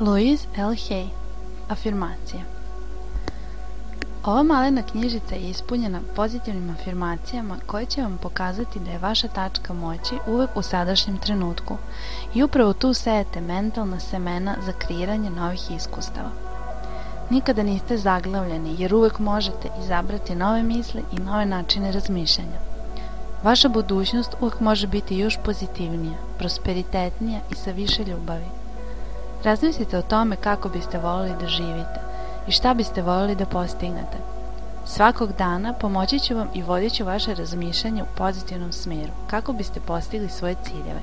Louise L. Hay Afirmacije Ova malena knjižica je ispunjena pozitivnim afirmacijama koje će vam pokazati da je vaša tačka moći uvek u sadašnjem trenutku i upravo tu sejete mentalna semena za kreiranje novih iskustava. Nikada niste zaglavljeni jer uvek možete izabrati nove misle i nove načine razmišljanja. Vaša budućnost uvek može biti još pozitivnija, prosperitetnija i sa više ljubavi. Razmislite o tome kako biste volili da živite i šta biste volili da postignete. Svakog dana pomoći ću vam i vodit ću vaše razmišljanje u pozitivnom smeru, kako biste postigli svoje ciljeve.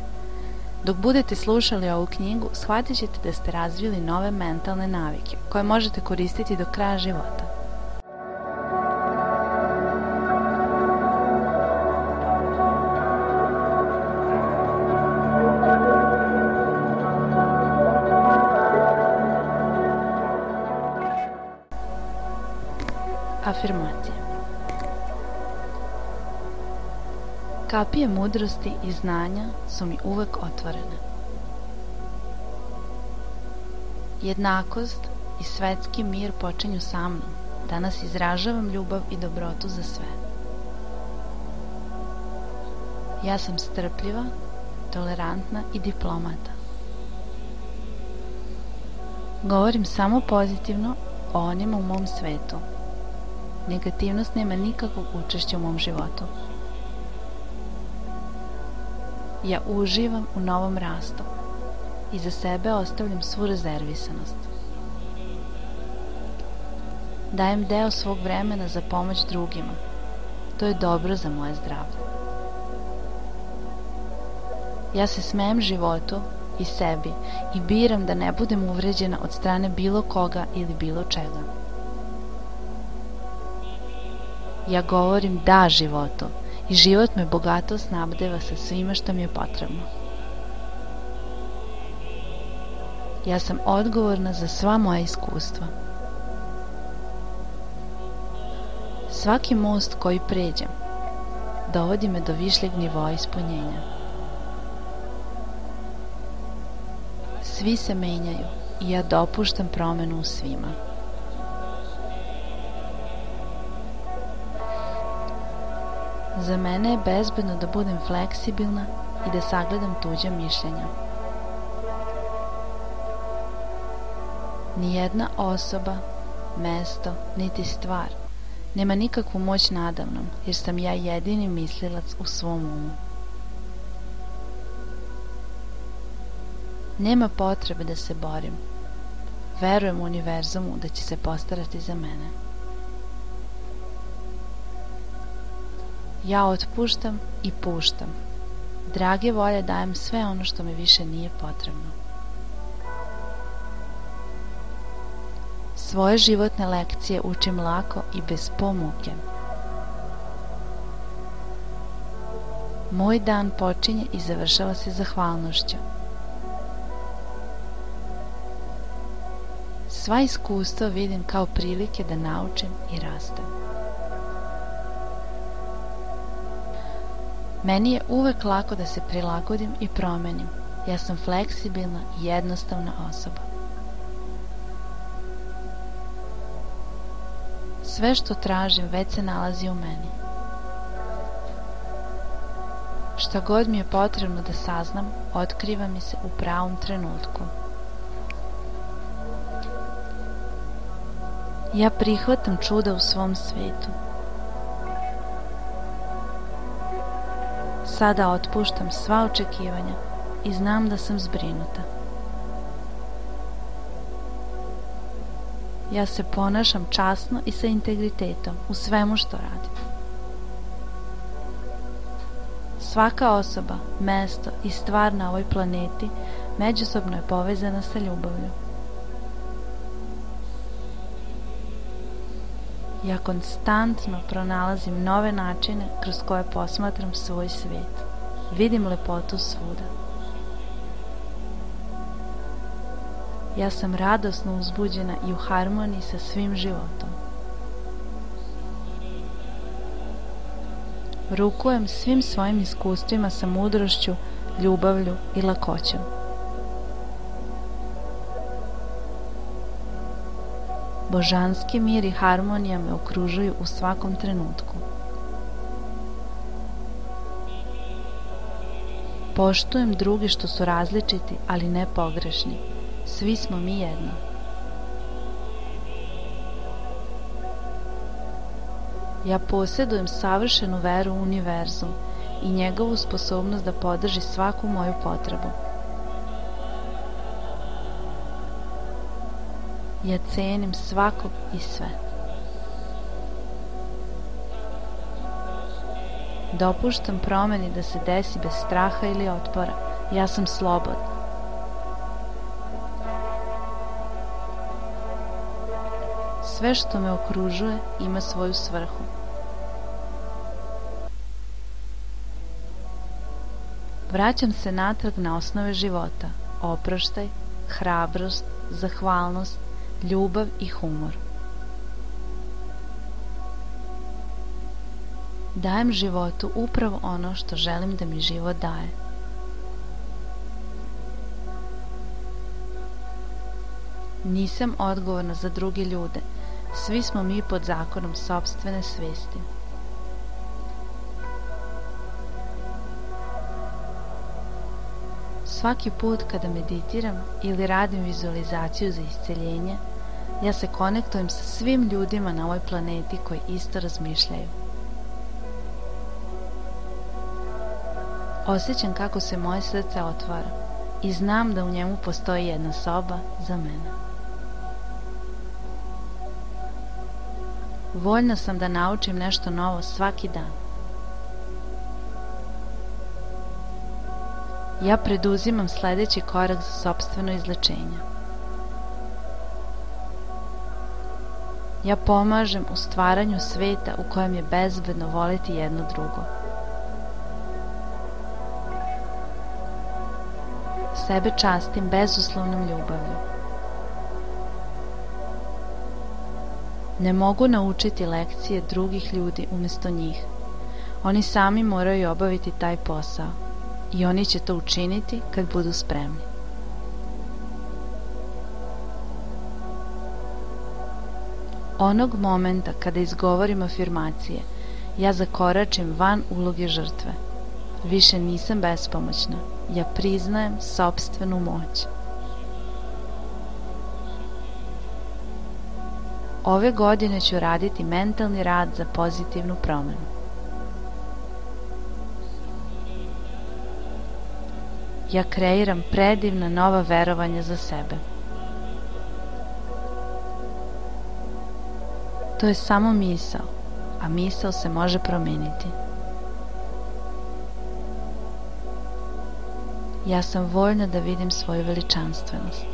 Dok budete slušali ovu knjigu, shvatit ćete da ste razvili nove mentalne navike, koje možete koristiti do kraja života. Afirmacije Kapije mudrosti i znanja su mi uvek otvorene. Jednakost i svetski mir počinju sa mnom. Danas izražavam ljubav i dobrotu za sve. Ja sam strpljiva, tolerantna i diplomata. Govorim samo pozitivno o onima u mom svetu. Negativnost nema nikakvog učešća u mom životu. Ja uživam u novom rastu i za sebe ostavljam svu rezervisanost. Dajem deo svog vremena za pomoć drugima. To je dobro za moje zdravlje. Ja se smejem životu i sebi i biram da ne budem uvređena od strane bilo koga ili bilo čega. Ja govorim da životu i život me bogato snabdeva sa svime što mi je potrebno. Ja sam odgovorna za sva moja iskustva. Svaki most koji pređem dovodi me do višljeg nivoa ispunjenja. Svi se menjaju i ja dopuštam promenu u svima. Za mene je bezbedno da budem fleksibilna i da sagledam tuđa mišljenja. Nijedna osoba, mesto, niti stvar nema nikakvu moć nadamnom, jer sam ja jedini mislilac u svom umu. Nema potrebe da se borim. Verujem univerzumu da će se postarati za mene. Ja otpuštam i puštam. Drage volje dajem sve ono što mi više nije potrebno. Svoje životne lekcije učim lako i bez pomuke. Moj dan počinje i završava se zahvalnošću. Sva iskustva vidim kao prilike da naučim i rastem. Meni je uvek lako da se prilagodim i promenim. Ja sam fleksibilna i jednostavna osoba. Sve što tražim već se nalazi u meni. Šta god mi je potrebno da saznam, otkriva mi se u pravom trenutku. Ja prihvatam čuda u svom svetu. Sada otpuštam sva očekivanja i znam da sam zbrinuta. Ja se ponašam časno i sa integritetom u svemu što radim. Svaka osoba, mesto i stvar na ovoj planeti međusobno je povezana sa ljubavlju. Ja konstantno pronalazim nove načine kroz koje posmatram svoj svet. Vidim lepotu svuda. Ja sam radosno uzbuđena i u harmoniji sa svim životom. Rukujem svim svojim iskustvima sa mudrošću, ljubavlju i lakoćom. Božanski mir i harmonija me okružuju u svakom trenutku. Poštujem drugi što su različiti, ali ne pogrešni. Svi smo mi jedno. Ja posjedujem savršenu veru u univerzum i njegovu sposobnost da podrži svaku moju potrebu. Ja cenim svakog i sve. Dopuštam promeni da se desi bez straha ili otpora. Ja sam slobodna. Sve što me okružuje ima svoju svrhu. Vraćam se natrag na osnove života. Oproštaj, hrabrost, zahvalnost, ljubav i humor. Dajem životu upravo ono što želim da mi život daje. Nisam odgovorna za druge ljude. Svi smo mi pod zakonom sobstvene svesti. Svaki put kada meditiram ili radim vizualizaciju za isceljenje, ja se konektujem sa svim ljudima na ovoj planeti koji isto razmišljaju. Osjećam kako se moje srce otvara i znam da u njemu postoji jedna soba za mene. Voljna sam da naučim nešto novo svaki dan. Ja preduzimam sledeći korak za sobstveno izlečenje. Ja pomažem u stvaranju sveta u kojem je bezbedno voliti jedno drugo. Sebe častim bezuslovnom ljubavlju. Ne mogu naučiti lekcije drugih ljudi umesto njih. Oni sami moraju obaviti taj posao i oni će to učiniti kad budu spremni. Onog momenta kada izgovorim afirmacije, ja zakoračim van uloge žrtve. Više nisam bespomoćna, ja priznajem sobstvenu moć. Ove godine ću raditi mentalni rad za pozitivnu promenu. Ja kreiram predivna nova verovanja za sebe. To je samo misao, a misao se može promeniti. Ja sam voljna da vidim svoju veličanstvenost.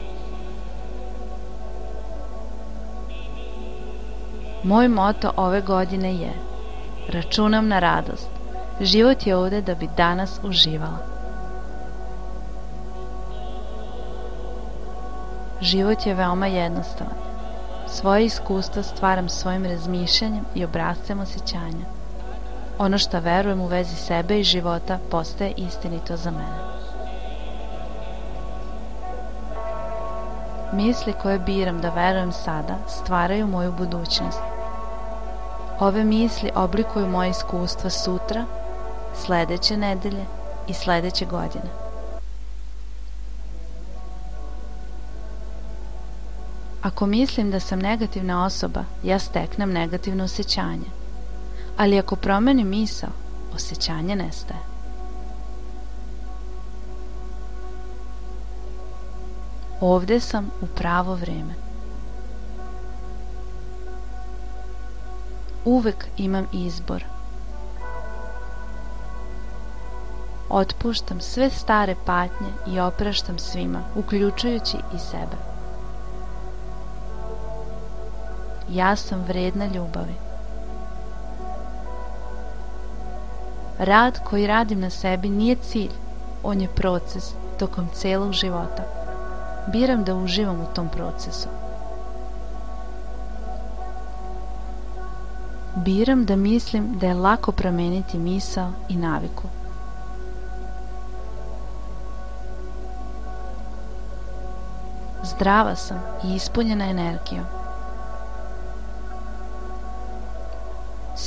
Moj moto ove godine je Računam na radost. Život je ovde da bi danas uživala. Život je veoma jednostavan. Svoje iskustva stvaram svojim razmišljanjem i obrazcem osjećanja. Ono što verujem u vezi sebe i života postaje istinito za mene. Misli koje biram da verujem sada stvaraju moju budućnost. Ove misli oblikuju moje iskustva sutra, sledeće nedelje i sledeće godine. Ako mislim da sam negativna osoba, ja steknem negativno osjećanje. Ali ako promenim misao, osjećanje nestaje. Ovde sam u pravo vreme. Uvek imam izbor. Otpuštam sve stare patnje i opraštam svima, uključujući i sebe. Ja sam vredna ljubavi. Rad koji radim na sebi nije cilj, on je proces tokom celog života. Biram da uživam u tom procesu. Biram da mislim da je lako promeniti misao i naviku. Zdrava sam i ispunjena energijom.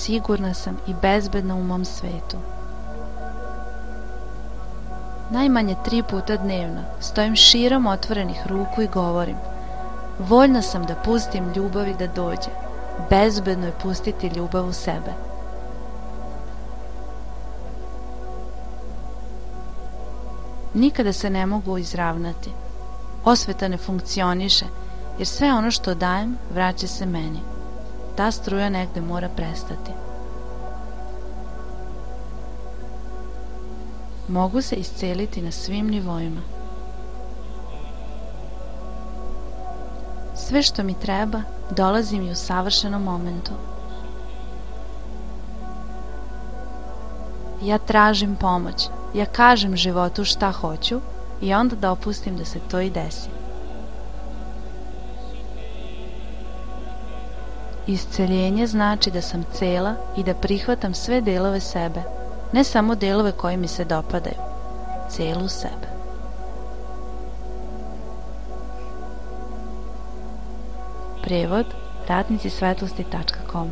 Sigurna sam i bezbedna u mom svetu. Najmanje tri puta dnevno stojim širom otvorenih ruku i govorim Voljna sam da pustim ljubavi da dođe. Bezbedno je pustiti ljubav u sebe. Nikada se ne mogu izravnati. Osveta ne funkcioniše, jer sve ono što dajem vraća se meni. Ta struja negde mora prestati. Mogu se isceliti na svim nivoima. Sve što mi treba, dolazi mi u savršenom momentu. Ja tražim pomoć, ja kažem životu šta hoću i onda dopustim da se to i desi. Isceljenje znači da sam cela i da prihvatam sve delove sebe, ne samo delove koji mi se dopadaju, celu sebe. Prevod radnici svetlosti.com